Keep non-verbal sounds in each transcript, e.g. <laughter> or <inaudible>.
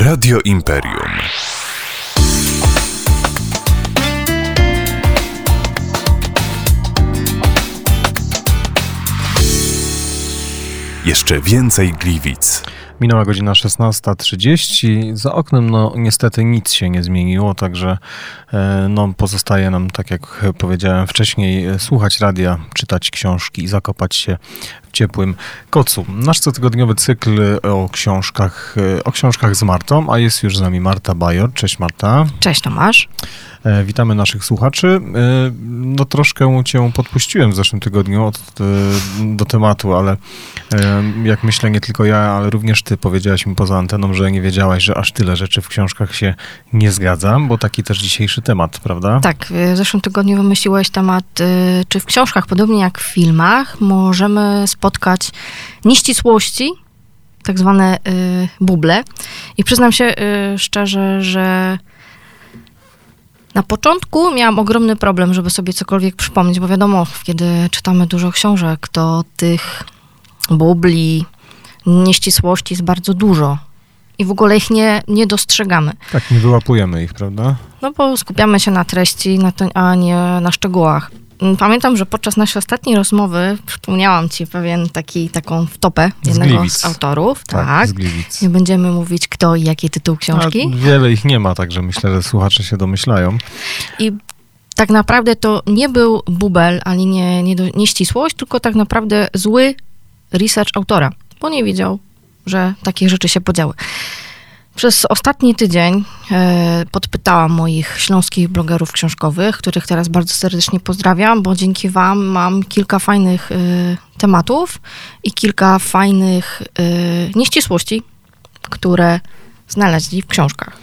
Radio Imperium. Jeszcze więcej Gliwic. Minęła godzina 16.30. Za oknem no niestety nic się nie zmieniło, także e, no, pozostaje nam, tak jak powiedziałem wcześniej, słuchać radia, czytać książki i zakopać się ciepłym kocu. Nasz cotygodniowy cykl o książkach, e, o książkach z Martą, a jest już z nami Marta Bajor. Cześć Marta. Cześć Tomasz. E, witamy naszych słuchaczy. E, no troszkę cię podpuściłem w zeszłym tygodniu od, e, do tematu, ale jak myślę, nie tylko ja, ale również ty powiedziałaś mi poza anteną, że nie wiedziałaś, że aż tyle rzeczy w książkach się nie zgadza, bo taki też dzisiejszy temat, prawda? Tak, w zeszłym tygodniu wymyśliłeś temat, czy w książkach, podobnie jak w filmach, możemy spotkać nieścisłości, tak zwane buble. I przyznam się szczerze, że na początku miałam ogromny problem, żeby sobie cokolwiek przypomnieć, bo wiadomo, kiedy czytamy dużo książek, to tych bubli, nieścisłości jest bardzo dużo. I w ogóle ich nie, nie dostrzegamy. Tak, nie wyłapujemy ich, prawda? No bo skupiamy się na treści, na to, a nie na szczegółach. Mm, pamiętam, że podczas naszej ostatniej rozmowy przypomniałam ci pewien taki, taką wtopę jednego z, z autorów. Tak, tak. Z Gliwic. Nie będziemy mówić kto i jaki tytuł książki. A wiele ich nie ma, także myślę, że słuchacze się domyślają. I tak naprawdę to nie był bubel, ani nie, nie, nie ścisłość, tylko tak naprawdę zły research autora, bo nie wiedział, że takie rzeczy się podziały. Przez ostatni tydzień e, podpytałam moich śląskich blogerów książkowych, których teraz bardzo serdecznie pozdrawiam, bo dzięki Wam mam kilka fajnych e, tematów i kilka fajnych e, nieścisłości, które znaleźli w książkach.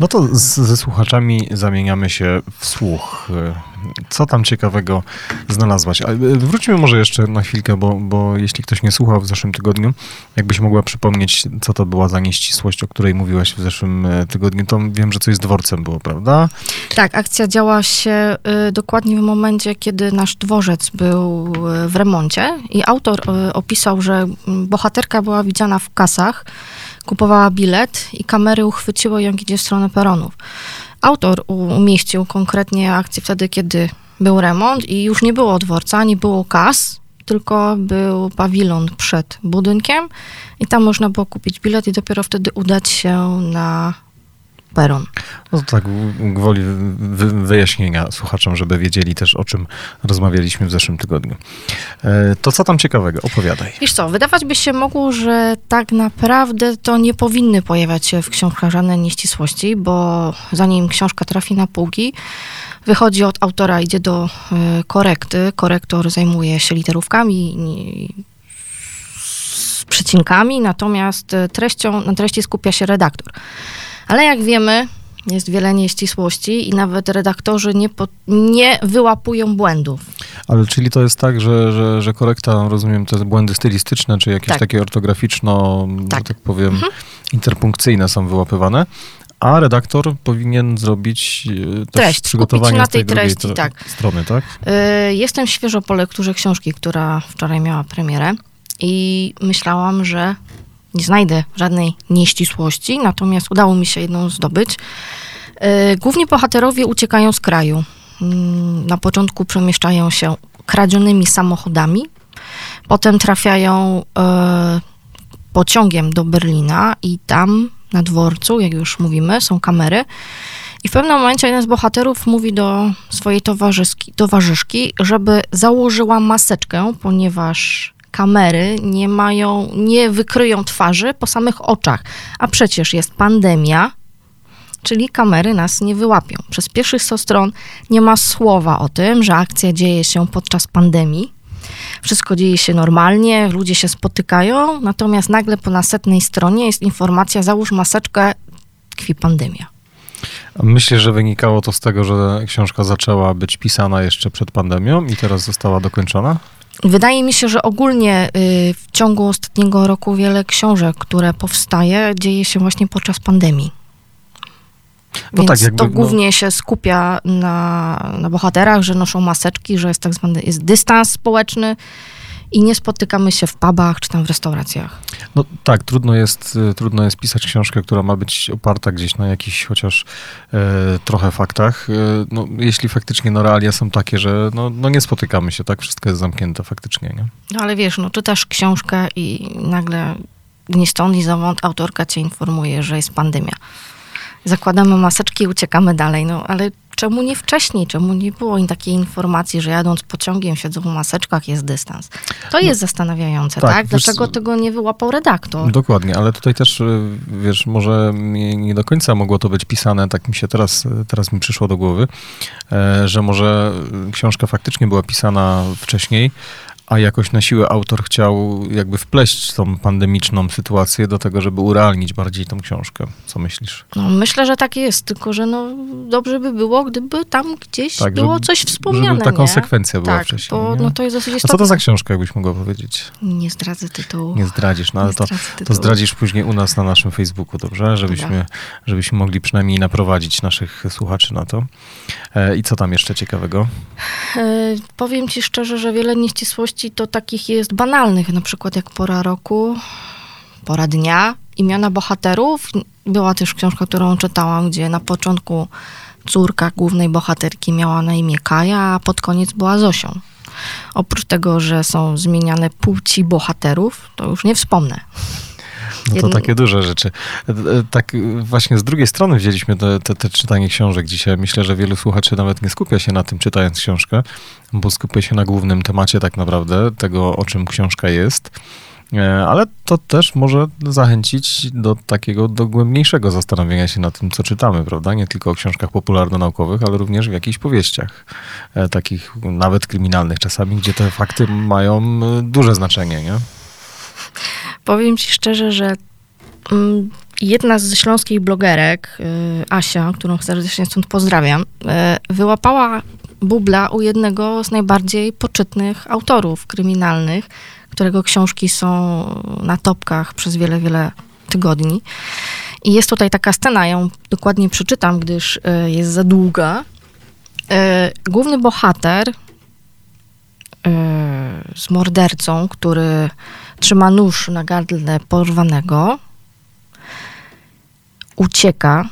No to z, ze słuchaczami zamieniamy się w słuch. Co tam ciekawego znalazłaś? Ale wróćmy może jeszcze na chwilkę, bo, bo jeśli ktoś nie słuchał w zeszłym tygodniu, jakbyś mogła przypomnieć, co to była za nieścisłość, o której mówiłaś w zeszłym e, tygodniu, to wiem, że coś z dworcem było, prawda? Tak, akcja działa się y, dokładnie w momencie, kiedy nasz dworzec był w remoncie i autor opisał, że bohaterka była widziana w kasach, kupowała bilet i kamery uchwyciły ją idzie w stronę peronów. Autor umieścił konkretnie akcję wtedy, kiedy był remont i już nie było dworca, nie było kas, tylko był pawilon przed budynkiem i tam można było kupić bilet i dopiero wtedy udać się na peron. No to tak, gwoli wyjaśnienia słuchaczom, żeby wiedzieli też, o czym rozmawialiśmy w zeszłym tygodniu. E, to co tam ciekawego? Opowiadaj. Wiesz co, wydawać by się mogło, że tak naprawdę to nie powinny pojawiać się w książkach żadne nieścisłości, bo zanim książka trafi na półki, wychodzi od autora, idzie do e, korekty. Korektor zajmuje się literówkami, przecinkami, natomiast e, treścią, na treści skupia się redaktor. Ale jak wiemy, jest wiele nieścisłości i nawet redaktorzy nie, po, nie wyłapują błędów. Ale czyli to jest tak, że, że, że korekta, rozumiem, te błędy stylistyczne, czy jakieś tak. takie ortograficzno, tak. że tak powiem, mhm. interpunkcyjne są wyłapywane, a redaktor powinien zrobić e, Treść, przygotowanie na tej, tej treści, tak. strony, tak? Yy, jestem świeżo po lekturze książki, która wczoraj miała premierę i myślałam, że nie znajdę żadnej nieścisłości, natomiast udało mi się jedną zdobyć. E, główni bohaterowie uciekają z kraju. Mm, na początku przemieszczają się kradzionymi samochodami, potem trafiają e, pociągiem do Berlina i tam na dworcu, jak już mówimy, są kamery. I w pewnym momencie jeden z bohaterów mówi do swojej towarzyszki, żeby założyła maseczkę, ponieważ kamery nie mają, nie wykryją twarzy po samych oczach. A przecież jest pandemia, czyli kamery nas nie wyłapią. Przez pierwszych 100 stron nie ma słowa o tym, że akcja dzieje się podczas pandemii. Wszystko dzieje się normalnie, ludzie się spotykają, natomiast nagle po nasetnej stronie jest informacja: załóż maseczkę, tkwi pandemia. Myślę, że wynikało to z tego, że książka zaczęła być pisana jeszcze przed pandemią i teraz została dokończona? Wydaje mi się, że ogólnie y, w ciągu ostatniego roku wiele książek, które powstaje, dzieje się właśnie podczas pandemii. No Więc tak, jakby, to no- głównie no... się skupia na, na bohaterach, że noszą maseczki, że jest tak zwany jest dystans społeczny i nie spotykamy się w pubach czy tam w restauracjach. No tak, trudno jest, y, trudno jest pisać książkę, która ma być oparta gdzieś na jakichś chociaż e, trochę faktach. E, no, jeśli faktycznie no, realia są takie, że no, no nie spotykamy się, tak? Wszystko jest zamknięte faktycznie, nie? No ale wiesz, no czytasz książkę i nagle ni stąd, ni zowąd autorka cię informuje, że jest pandemia. Zakładamy maseczki i uciekamy dalej, no ale czemu nie wcześniej? Czemu nie było takiej informacji, że jadąc pociągiem, siedzą w maseczkach, jest dystans? To jest zastanawiające, tak, tak? wiesz, Dlaczego tego nie wyłapał redaktor? Dokładnie, ale tutaj też, y, wiesz, może nie, do końca mogło to być pisane, tak mi się teraz, teraz mi przyszło do głowy, e, że może książka faktycznie była pisana wcześniej, a jakoś na siłę autor chciał jakby wpleść tą pandemiczną sytuację do tego, żeby urealnić bardziej tą książkę. Co myślisz? No, myślę, że tak jest, tylko że no, dobrze by było, gdyby tam gdzieś Tak, było żeby- coś wspomniane, Żeby ta nie? konsekwencja była tak, wcześniej. bo nie? no, to jest dosyć A co to za książka, jakbyś mogła powiedzieć? Nie zdradzę tytułu. Nie zdradzisz, no ale to, to zdradzisz później u nas na naszym Facebooku, dobrze? Żebyśmy, żebyśmy mogli przynajmniej naprowadzić naszych słuchaczy na to. E, I co tam jeszcze ciekawego? E, powiem ci szczerze, że wiele nieścisłości to takich jest banalnych, na przykład jak pora roku, pora dnia, imiona bohaterów. Była też książka, którą czytałam, gdzie na początku córka głównej bohaterki miała na imię Kaja, a pod koniec była Zosią. Oprócz tego, że są zmieniane płci bohaterów, to już nie wspomnę. No to takie duże rzeczy. E, e, Tak właśnie z drugiej strony wzięliśmy te, te, te czytanie książek dzisiaj. Myślę, że wielu słuchaczy nawet nie skupia się na tym czytając książkę, bo skupia się na głównym temacie tak naprawdę, tego o czym książka jest. E, Ale to też może zachęcić do takiego dogłębniejszego zastanowienia się nad tym, co czytamy, prawda? Nie tylko o książkach popularno-naukowych, ale również w jakichś powieściach, takich nawet kryminalnych czasami, gdzie te fakty mają duże znaczenie, nie? Powiem ci szczerze, że mm, jedna z śląskich blogerek, y, Asia, którą serdecznie stąd pozdrawiam, y, wyłapała bubla u jednego z najbardziej poczytnych autorów kryminalnych, którego książki są na topkach przez wiele, wiele tygodni. I jest tutaj taka scena, ją dokładnie przeczytam, gdyż y, jest za długa. Główny bohater z mordercą, który trzyma nóż na gardle porwanego, ucieka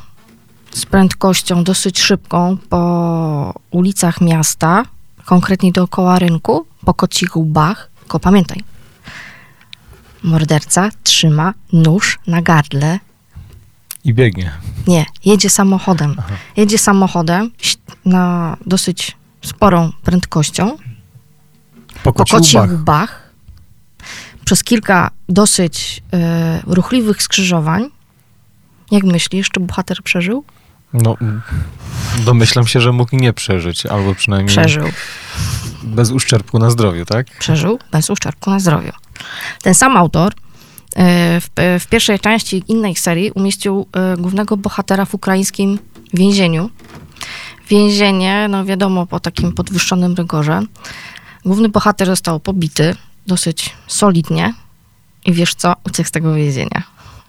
z prędkością dosyć szybką po ulicach miasta, konkretnie dookoła rynku, po kocich łbach. Tylko pamiętaj, morderca trzyma nóż na gardle. I biegnie. Nie, jedzie samochodem. Jedzie samochodem na dosyć sporą prędkością Po po kocich łbach. Przez kilka dosyć e, ruchliwych skrzyżowań. Jak myślisz, czy bohater przeżył? No, domyślam się, że mógł nie przeżyć, albo przynajmniej Przeżył. bez uszczerbku na zdrowiu, tak? Przeżył bez uszczerbku na zdrowiu. Ten sam autor e, w, w pierwszej części innej serii umieścił e, głównego bohatera w ukraińskim więzieniu. Więzienie, no wiadomo, po takim podwyższonym rygorze. Główny bohater został pobity dosyć solidnie i wiesz co, uciekł z tego więzienia.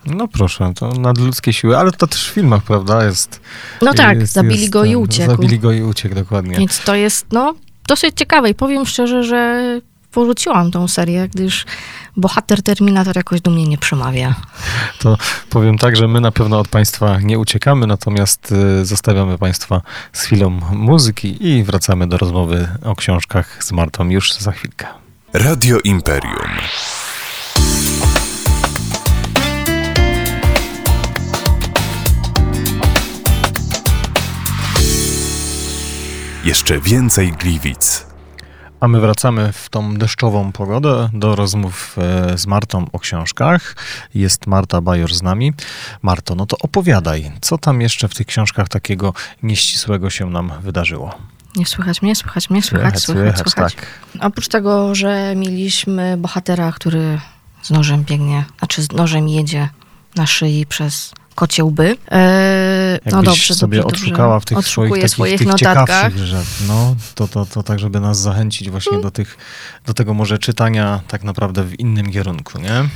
No proszę, to nadludzkie siły, ale to też w filmach, prawda, jest... No tak, jest, zabili jest, go i uciekł. Zabili go i uciekł, dokładnie. Więc to jest, no, dosyć ciekawe i powiem szczerze, że porzuciłam tą serię, gdyż bohater Terminator jakoś do mnie nie przemawia. To powiem tak, że my na pewno od Państwa nie uciekamy, natomiast y, zostawiamy Państwa z chwilą muzyki i wracamy do rozmowy o książkach z Martą już za chwilkę. Radio Imperium. Jeszcze więcej Gliwic. A my wracamy w tą deszczową pogodę do rozmów e, z Martą o książkach. Jest Marta Bajor z nami. Marto, no to opowiadaj, co tam jeszcze w tych książkach takiego nieścisłego się nam wydarzyło? Nie słychać mnie, słychać mnie, słychać, słychać, słychać. tak. Oprócz tego, że mieliśmy bohatera, który z nożem biegnie, znaczy z nożem jedzie na szyi przez kocie łby, e, No dobrze, sobie dobrze, odszukała w tych swoich takich swoich tych ciekawszych, że no, to, to, to tak, żeby nas zachęcić właśnie do tych, do tego może czytania tak naprawdę w innym kierunku, nie?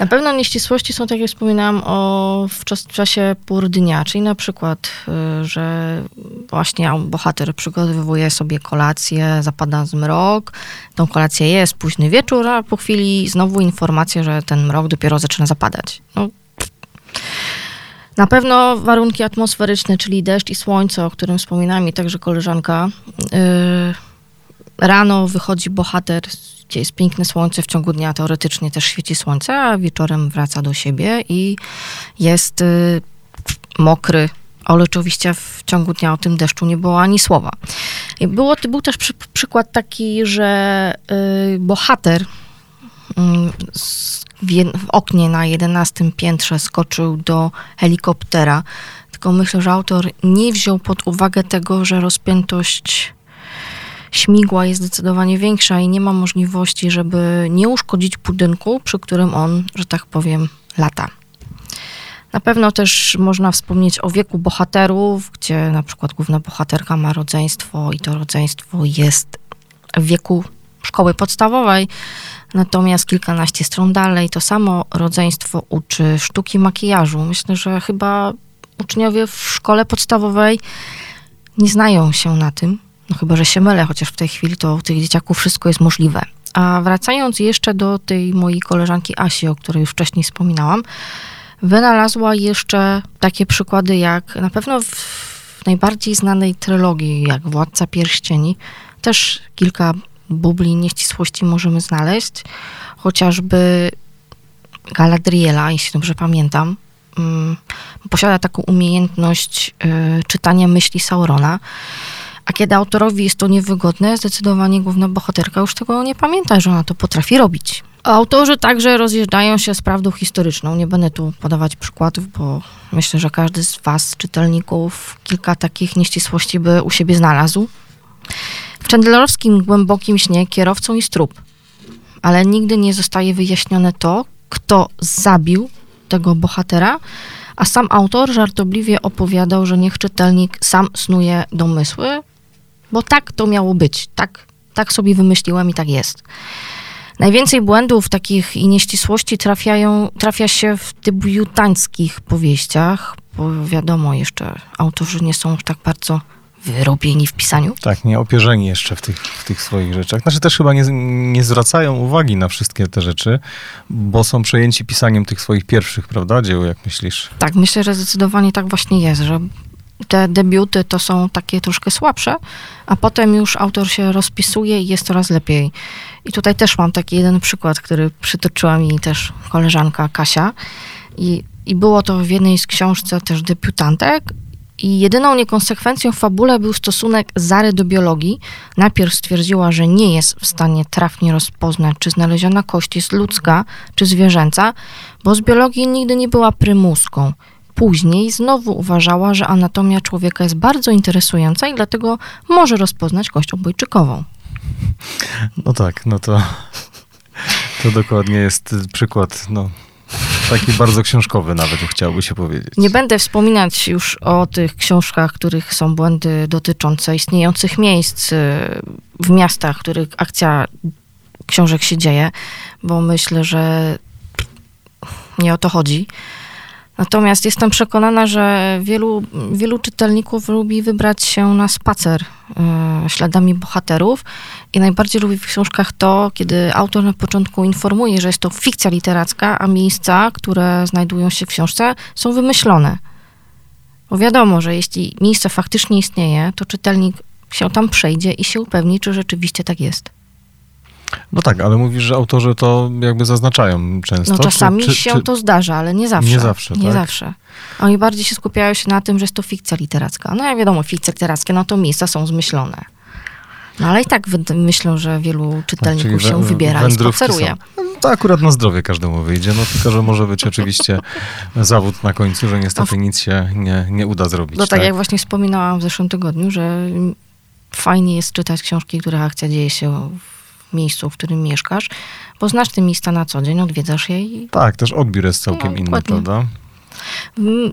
Na pewno nieścisłości są, tak jak wspominałam, o, w, czas, w czasie pór dnia, czyli na przykład, y, że właśnie bohater przygotowuje sobie kolację, zapada zmrok, tą kolację jest, późny wieczór, a po chwili znowu informacja, że ten mrok dopiero zaczyna zapadać. No, na pewno warunki atmosferyczne, czyli deszcz i słońce, o którym wspominała mi także koleżanka. Yy, rano wychodzi bohater, gdzie jest piękne słońce, w ciągu dnia teoretycznie też świeci słońce, a wieczorem wraca do siebie i jest yy, mokry. Ale oczywiście w ciągu dnia o tym deszczu nie było ani słowa. Było, był też przy, przykład taki, że yy, bohater z w, jed- w oknie na 11 piętrze skoczył do helikoptera. Tylko myślę, że autor nie wziął pod uwagę tego, że rozpiętość śmigła jest zdecydowanie większa i nie ma możliwości, żeby nie uszkodzić budynku, przy którym on, że tak powiem, lata. Na pewno też można wspomnieć o wieku bohaterów, gdzie na przykład główna bohaterka ma rodzeństwo i to rodzeństwo jest w wieku szkoły podstawowej, natomiast kilkanaście stron dalej to samo rodzeństwo uczy sztuki makijażu. Myślę, że chyba uczniowie w szkole podstawowej nie znają się na tym, no chyba, że się mylę, chociaż w tej chwili to u tych dzieciaków wszystko jest możliwe. A wracając jeszcze do tej mojej koleżanki Asi, o której już wcześniej wspominałam, wynalazła jeszcze takie przykłady jak na pewno w najbardziej znanej trylogii, jak Władca Pierścieni, też kilka bubli nieścisłości możemy znaleźć. Chociażby Galadriela, jeśli dobrze pamiętam, mm, posiada taką umiejętność y, czytania myśli Saurona. A kiedy autorowi jest to niewygodne, zdecydowanie główna bohaterka już tego nie pamięta, że ona to potrafi robić. Autorzy także rozjeżdżają się z prawdą historyczną. Nie będę tu podawać przykładów, bo myślę, że każdy z Was, czytelników, kilka takich nieścisłości by u siebie znalazł. W Chandlerowskim głębokim śnie kierowcą jest trup, ale nigdy nie zostaje wyjaśnione to, kto zabił tego bohatera, a sam autor żartobliwie opowiadał, że niech czytelnik sam snuje domysły, bo tak to miało być, tak, tak sobie wymyśliłem i tak jest. Najwięcej błędów takich i nieścisłości trafiają, trafia się w debiutanckich powieściach, bo wiadomo, jeszcze autorzy nie są tak bardzo wyrobieni w pisaniu. Tak, nie opierzeni jeszcze w tych, w tych swoich rzeczach. Znaczy też chyba nie, nie zwracają uwagi na wszystkie te rzeczy, bo są przejęci pisaniem tych swoich pierwszych, prawda, dzieł, jak myślisz? Tak, myślę, że zdecydowanie tak właśnie jest, że te debiuty to są takie troszkę słabsze, a potem już autor się rozpisuje i jest coraz lepiej. I tutaj też mam taki jeden przykład, który przytoczyła mi też koleżanka Kasia. I, i było to w jednej z książce też debiutantek. I jedyną niekonsekwencją w fabule był stosunek Zary do biologii. Najpierw stwierdziła, że nie jest w stanie trafnie rozpoznać, czy znaleziona kość jest ludzka, czy zwierzęca, bo z biologii nigdy nie była prymuską. Później znowu uważała, że anatomia człowieka jest bardzo interesująca i dlatego może rozpoznać kość obojczykową. No tak, no to, to dokładnie jest przykład, no, taki bardzo książkowy nawet, chciałby się powiedzieć. Nie będę wspominać już o tych książkach, których są błędy dotyczące istniejących miejsc y, w miastach, w których akcja książek się dzieje, bo myślę, że nie o to chodzi. Natomiast jestem przekonana, że wielu, wielu czytelników lubi wybrać się na spacer y, śladami bohaterów i najbardziej lubi w książkach to, kiedy autor na początku informuje, że jest to fikcja literacka, a miejsca, które znajdują się w książce, są wymyślone. Bo wiadomo, że jeśli miejsce faktycznie istnieje, to czytelnik się tam przejdzie i się upewni, czy rzeczywiście tak jest. No tak, ale mówisz, że autorzy to jakby zaznaczają często. No czasami czy, czy, się czy... to zdarza, ale nie zawsze. Nie zawsze, Nie tak? zawsze. Oni bardziej się skupiają się na tym, że jest to fikcja literacka. No ja wiadomo, fikcje literackie, no to miejsca są zmyślone. No ale i tak myślę, że wielu czytelników Tak, czyli się wybiera i spaceruje. są. No, To akurat na zdrowie każdemu wyjdzie, no tylko, że może być oczywiście <laughs> zawód na końcu, że niestety nic się nie, nie uda zrobić. No tak, jak właśnie wspominałam w zeszłym tygodniu, że fajnie jest czytać książki, których akcja dzieje się w miejscu, w którym mieszkasz, bo znasz te miejsca na co dzień, odwiedzasz je i Tak, też odbiór jest całkiem No, inny, dokładnie. prawda? Mm,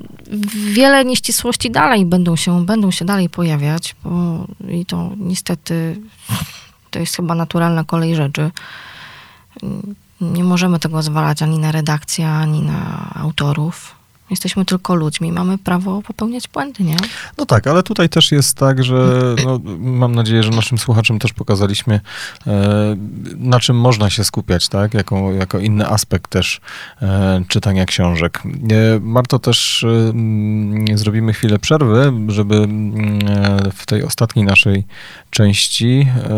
Wiele nieścisłości dalej będą się, będą się dalej pojawiać, bo i to niestety to jest chyba naturalna kolej rzeczy. Mm, Nie możemy tego zwalać ani na redakcję, ani na autorów. Jesteśmy tylko ludźmi, mamy prawo popełniać błędy, nie? No tak, ale tutaj też jest tak, że no, mam nadzieję, że naszym słuchaczom też pokazaliśmy, e, na czym można się skupiać, tak? Jako, jako inny aspekt też e, czytania książek. E, Marto, też e, mm, zrobimy chwilę przerwy, żeby mm, e, w tej ostatniej naszej części e,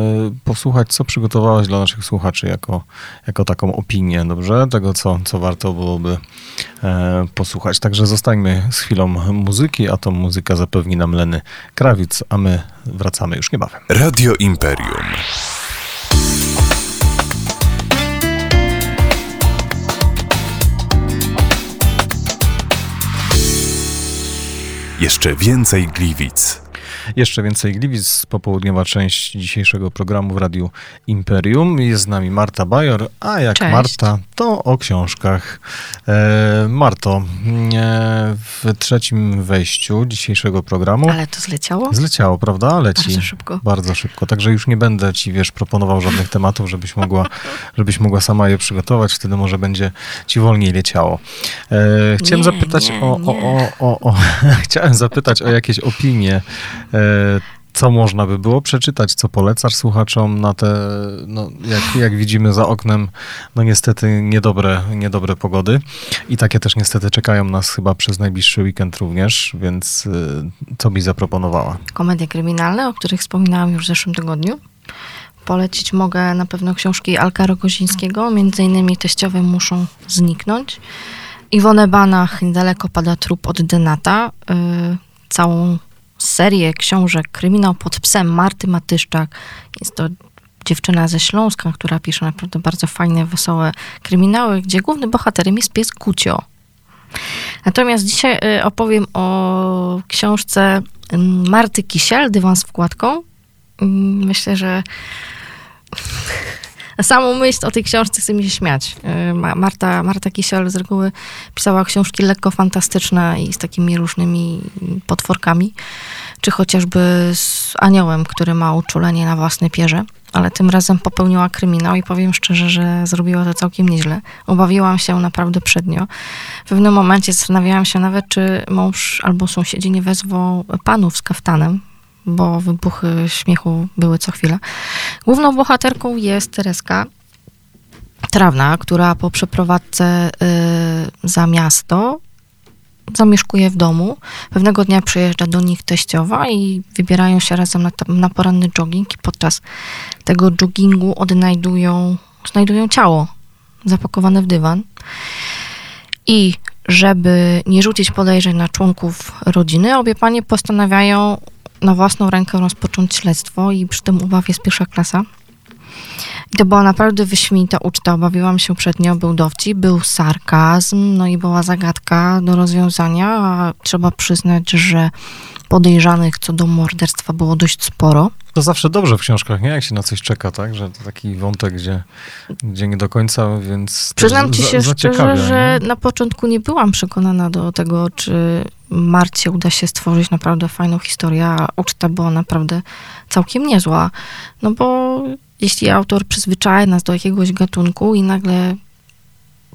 posłuchać, co przygotowałaś dla naszych słuchaczy jako, jako taką opinię, dobrze? Tego, co, co warto byłoby e, Także zostańmy z chwilą muzyki, a tą muzykę zapewni nam Leny Krawic, a my wracamy już niebawem. Radio Imperium. Jeszcze więcej Gliwic. Jeszcze więcej Gliwic, popołudniowa część dzisiejszego programu w Radiu Imperium. Jest z nami Marta Bajor, a jak Cześć. Marta, to o książkach. E, Marto, e, w trzecim wejściu dzisiejszego programu Ale to zleciało? zleciało, prawda? Leci. Bardzo szybko. Bardzo szybko. Także już nie będę ci, wiesz, proponował żadnych tematów, żebyś mogła, żebyś mogła sama je przygotować. Wtedy może będzie ci wolniej leciało. E, chciałem Nie, zapytać nie, o, o, o, o, o <laughs> chciałem zapytać o jakieś opinie. E, co można by było przeczytać, co polecasz słuchaczom na te, no, jak, jak widzimy za oknem, no niestety niedobre, niedobre pogody i takie też niestety czekają nas chyba przez najbliższy weekend również, więc y, co byś zaproponowała? Komedie kryminalne, o których wspominałam już w zeszłym tygodniu. Polecić mogę na pewno książki Alka Rogozińskiego, między innymi Teściowe muszą zniknąć. Iwonę Banach, Niedaleko pada trup od Denata. Yy, całą serię książek Kryminał pod psem Marty Matyszczak. Jest to dziewczyna ze Śląska, która pisze naprawdę bardzo fajne, wesołe kryminały, gdzie głównym bohaterem jest pies Kucio. Natomiast dzisiaj y, opowiem o książce ym, Marty Kisiel, Dywan z wkładką. Ym, Myślę, że na samą myśl o tej książce chce mi się śmiać. Y, Ma- Marta, Marta Kisiel z reguły pisała książki lekko fantastyczne i z takimi różnymi potworkami, czy chociażby z aniołem, który ma uczulenie na własne pierze. Ale tym razem popełniła kryminał i powiem szczerze, że zrobiła to całkiem nieźle. Obawiłam się naprawdę przednio. W pewnym momencie zastanawiałam się nawet, czy mąż albo sąsiedzi nie wezwą panów z kaftanem, bo wybuchy śmiechu były co chwilę. Główną bohaterką jest Tereska Trawna, która po przeprowadzce y, za miasto zamieszkuje w domu. Pewnego dnia przyjeżdża do nich teściowa i wybierają się razem na, na poranny jogging i podczas tego joggingu odnajdują, znajdują ciało zapakowane w dywan. I żeby nie rzucić podejrzeń na członków rodziny, obie panie postanawiają na własną rękę rozpocząć śledztwo i przy tym ubaw jest pierwsza klasa. I to była naprawdę wyśmienita uczta. Obawiłam się przed nią. Był dowcip, był sarkazm, no i była zagadka do rozwiązania. A trzeba przyznać, że podejrzanych co do morderstwa było dość sporo. To zawsze dobrze w książkach, nie? Jak się na coś czeka, tak? Że to taki wątek, gdzie, gdzie nie do końca, więc... Przyznam ci za- się zaciekawia, szczerze, że nie? na początku nie byłam przekonana do tego, czy Marcie uda się stworzyć naprawdę fajną historię, a uczta była naprawdę całkiem niezła. No bo jeśli autor przyzwyczaja nas do jakiegoś gatunku i nagle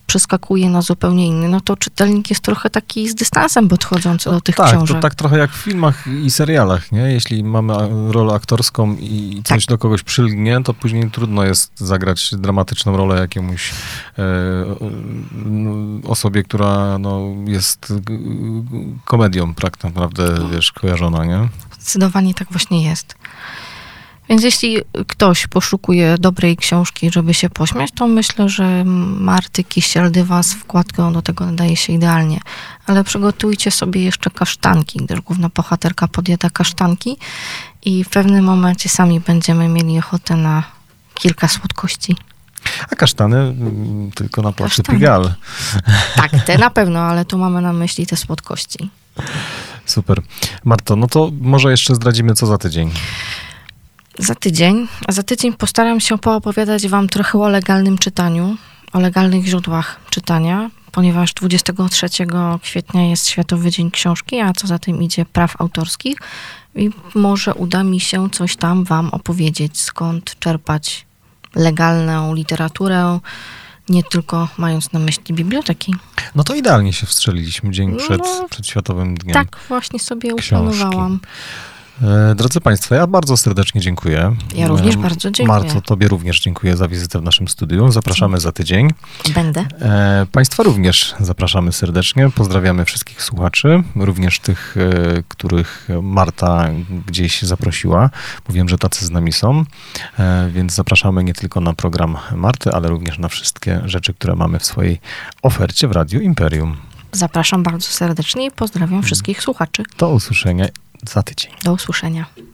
przeskakuje na zupełnie inny, no to czytelnik jest trochę taki z dystansem podchodzący do tych tak, książek. to tak trochę jak w filmach i serialach, nie? Jeśli mamy rolę aktorską i coś Tak. do kogoś przylgnie, to później trudno jest zagrać dramatyczną rolę jakiemuś e, no, osobie, która no, jest komedią tak naprawdę, wiesz, kojarzona, nie? Zdecydowanie tak właśnie jest. Więc jeśli ktoś poszukuje dobrej książki, żeby się pośmiać, to myślę, że Marty Kisiel Dywa z wkładką do tego nadaje się idealnie. Ale przygotujcie sobie jeszcze kasztanki, gdyż główna bohaterka podjada kasztanki i w pewnym momencie sami będziemy mieli ochotę na kilka słodkości. A kasztany mm, tylko na plaży. Pigal. Tak, te na pewno, ale tu mamy na myśli te słodkości. Super. Marto, no to może jeszcze zdradzimy, co za tydzień. Za tydzień, a za tydzień postaram się poopowiadać wam trochę o legalnym czytaniu, o legalnych źródłach czytania. ponieważ 23 kwietnia jest Światowy Dzień Książki, a co za tym idzie praw autorskich. I może uda mi się coś tam Wam opowiedzieć, skąd czerpać legalną literaturę, nie tylko mając na myśli biblioteki. No to idealnie się wstrzeliliśmy dzień No, przed, przed Światowym Dniem. Tak właśnie sobie Książki. E, Drodzy Państwo, ja bardzo serdecznie dziękuję. Ja również E, bardzo dziękuję. Marto, Tobie również dziękuję za wizytę w naszym studiu. Zapraszamy za tydzień. Będę. E, Państwa również zapraszamy serdecznie. Pozdrawiamy wszystkich słuchaczy, również tych, których Marta gdzieś zaprosiła. Mówiłem, że tacy z nami są, E, więc zapraszamy nie tylko na program Marty, ale również na wszystkie rzeczy, które mamy w swojej ofercie w Radiu Imperium. Zapraszam bardzo serdecznie i pozdrawiam wszystkich słuchaczy. Do usłyszenia za tydzień. Do usłyszenia.